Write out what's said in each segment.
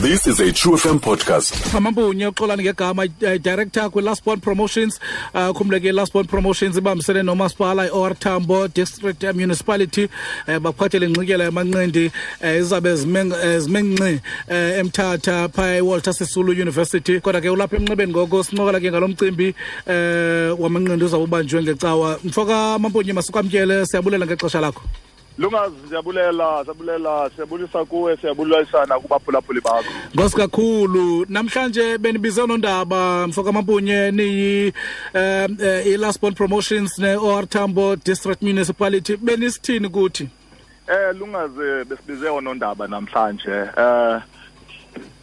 This is a True FM podcast. Mamambunye uxolani ngegama uh, director kwi Last Born Promotions uh, khumleke Last Born Promotions ibambisene nomasipala iOR Tambo District uh, Municipality uh, baphathele ingxikela yamanqindi uh, izabe zimenqi uh, emthatha pha eWalter Sisulu University. Kodwa ke ulapha emnxebeni ngoko sinqokela ke ngalomcimbi uh, wamanqindi uzabe ubanjwe ngecawa. Mfoka mampunye masukamkele siyabulela ngexesha lakho lungazi siyabulela siyabulela siyabulisa kuwe siyabulisana kubaphulaphuli bakho. Ngosi kakhulu. Namhlanje benibize nondaba mfoka mampunye niyi um uh, i-lasbon promotions ne-or tambo district municipality. Benisithini kuthi? Eh lungazi besibize nondaba namhlanje. Eh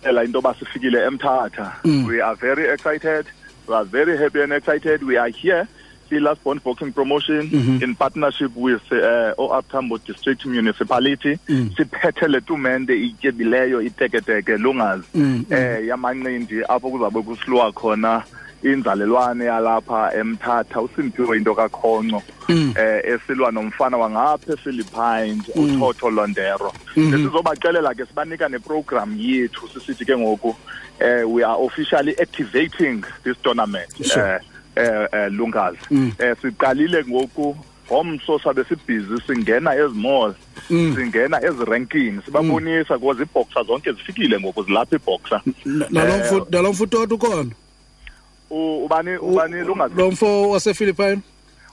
ela into basifikile emthatha. We are very excited. We are very happy and excited. We are here Silas Bond Boxing Promotion mm -hmm. in partnership with uh, OR Tambo District Municipality mm. siphethe le tumente ityebileyo iteketeke lungazi mm. eh yamanqindi apho kuzabe kusilwa khona inzalelwane yalapha emthatha uSimphiwe into kakhonco mm. eh esilwa nomfana wangapha ePhilippines mm. uThotho Londero mm -hmm. sizobaxelela ke sibanika neprogram yethu sisithi ke ngoku eh we are officially activating this tournament sure. eh eh, eh lungazi. Mm. eh siqalile ngoku ngomso sabe sibhizi singena ezimall mm. singena eziranking sibabonisa because iboxer zonke zifikile ngoku zilapha iboxer. Nalomfuto nalomfuto ukhona? Ubani ubani lungazi? lo mfo wasephilippine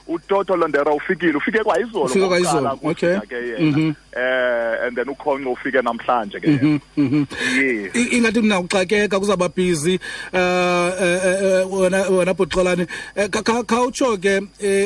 uToto Londera ufikile ufike kwayizolo ufike kwayizolo okay. ke yena. Eh and then ukhonqo ufike namhlanje ke. Yena yeah. Ingathi kunawuxakeka kuzaba busy eh wena wena bhuxolani. Khawutsho ke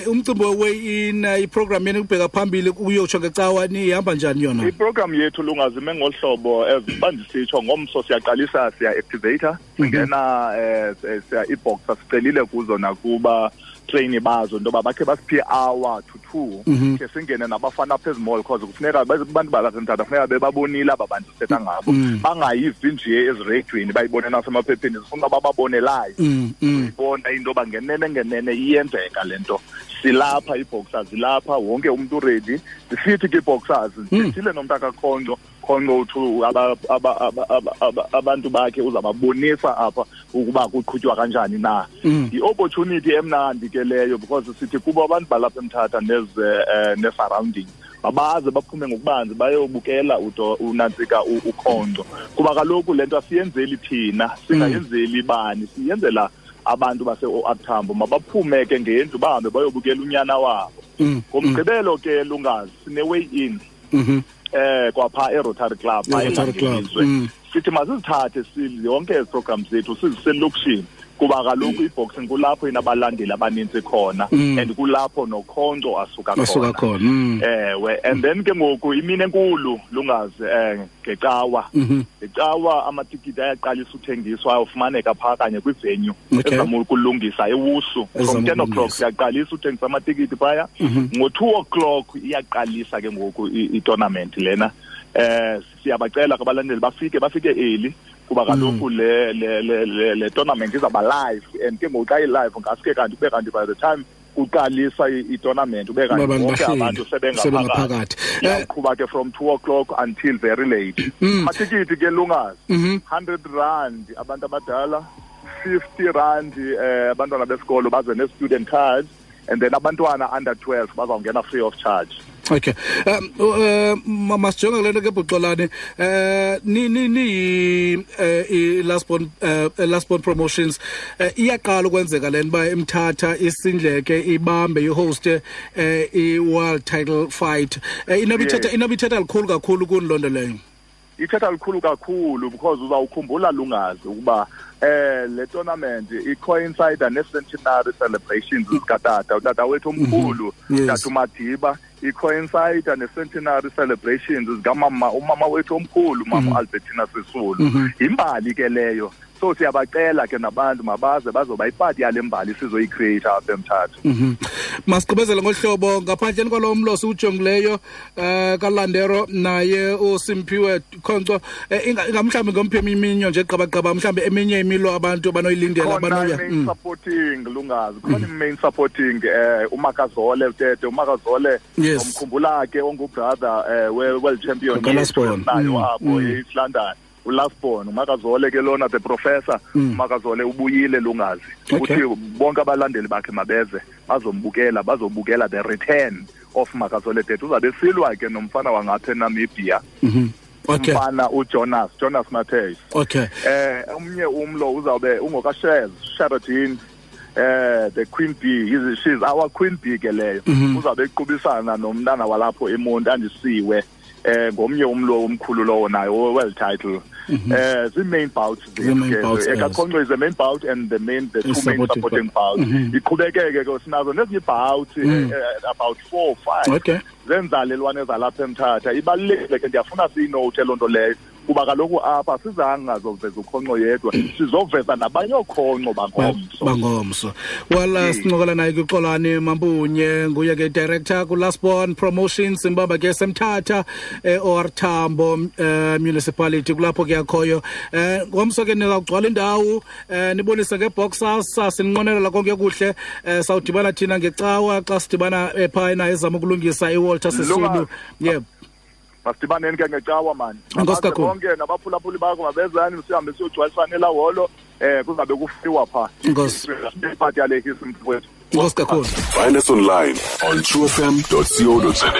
umcimbi weigh in iprogram yeni ubheka phambili uyotsho ngecawa nihamba njani yona? Iprogram yethu lungazime ngolhlobo ezibandisitsho ngomso siyaqalisa siya activator singena eh siya iboxer sicelile kuzo nakuba train bazo into yoba bakhe basiphi hour to two ke singene nabafana apha ezimall cause kufuneka abantu balasentata funeka bebabonile aba bantu sithetha ngabo. bangayivi nje ezireyidweni bayibone nasemaphepheni zifuna bababonelayo. Live uyibona into yoba ngenene ngenene iyenzeka le nto. Silapha ii-boxers zilapha wonke umntu uredi zisithi ke ii-boxers zithile nomntu akakhonco khonco uthu abantu bakhe uzababonisa apha ukuba kuqhutywa kanjani na. Yi-opportunity emnandi ke leyo because sithi kubo abantu balapha emthatha ne-surrounding mabaze baphume ngokubanzi bayobukela unantsika ukhonco kuba kaloku le nto asiyenzeli thina singayenzeli bani? Siyenzela abantu base-oartambo mabaphume ke ngendlu bahambe bayobukela unyana wabo. Ngomgqibelo ke lungazi sine-way in. Eh kwapha e-rotary club Mm. sithi masizithathe yonke ezi programs zethu siziselokishini kuba kaloku iboxing kulapho inabalandeli abaninzi khona and kulapho nokhonco asuka asuka khona ewe and then ke ngoku imini enkulu lungazi eh ngecawa. Ngecawa amatikiti ayaqalisa uthengiswa ayofumaneka phaa kanye kwivenue ezama ukulungisa ewusu from ten o'clock siyaqalisa uthengisa amatikiti phaya. Ngo-two o'clock iyaqalisa ke ngoku i-tournament lena. Eh siyabacela kabalandeli bafike bafike early. Kuba kaloku le le le le tournament izawuba live and ke ngoku xa i-live ngasuke kanti kube kanti by the time uqalisa i-tournament ube kanti bonke abantu sebengaphakathi. iyaqhuba ke from two o'clock until very late. Amatikiti ke lungazi. Hundred rand abantu abadala fifty rand eh abantwana besikolo baze ne-student card and then abantwana under 12 bazawungena free of charge okay. Um uh, masijonge kule nto ke bhuxolane um ni ni ni uh, lasbon uh, lasbon promotions uh, iyaqala ukwenzeka le nto uba imthatha isindleke ibambe ihoste uh, i-world title fight. Uh, inoba ithetha inoba ithetha likhulu kakhulu kuni loo nto leyo ithetha likhulu kakhulu because uzawukhumbula lungazi ukuba eh le tournament i-coincide ne-centenary celebrations zikatata utata wethu omkhulu tata umadiba i-coincide ne-centenary celebrations zikamama umama wethu omkhulu mama albertina sisulu. Yimbali ke leyo. So siyabacela ke nabantu mabaze bazoba ipati yale mbali sizoyicreate apha emthatha. Masiqhubezele ngohlobo ngaphandleni kwalo mlo ujongileyo um kalandero naye usimphiwe khonco um mhlawumbi ngomphemi iminyo nje qabaqaba mhlawumbi eminye imilo abantu banoyilindela abanoya main supporting lungazi. Khona i-main supporting um umakazole utete umakazole omkhumbula ke ongubrother um world champion nayo apho e-east london ulasbon umakazole ke lona the professor umakazole ubuyile lungazi. Okay. uthi bonke abalandeli bakhe mabeze bazombukela bazobukela the return of makazole dade uzabe silwa ke nomfana wangapha enamibia. Okay. Umfana ujonas jonas mateus okay. Eh omnye umlo uzawube ungokashares sheraton eh the queen bee. Is she's our queen bee ke leyo. Uzawube equbisana nomntana walapho emonti andisiwe. Eh ngomnye umlo omkhulu lowo nayo well title. Eh the main bouts is the main bout and the main the two main supporting bouts. Iqhubekeke ke sinazo nezinye bouts eh, eh, about 4 5 okay. Zenzalelwane zalapha emthatha. Ibalulekile ke ndiyafuna siyinote loo nto leyo kuba kaloku apha sizange ngazoveza ukhonco yedwa sizoveza nabanye ookhonco bangomso. Bangomso. Well uh, sincokola naye kuxolani mampunye nguye ke director kulasbon promotions imbamba ke semthatha eh, or thambo eh, municipality. Kulapho ke akhoyo. Eh, ngomso ke nizawugcwala indawo eh, nibonise ngeboxers sininqonelela konke kuhle. Eh, sawudibana thina ngecawa xa sidibana eh, phayana ezama ukulungisa iwalter sisulu. Lunga- yeah masidibaneni ke ngecawa mani Enkosi Abaze kakhulu. bonke nabaphulaphuli bakho mabezani sihambe siyogcwalisana elaholo eh kuzabe kufiwa phaa Enkosi. iphathi yale hisi mfowethu inkosi kakhulu Find us online on truefm.co.za.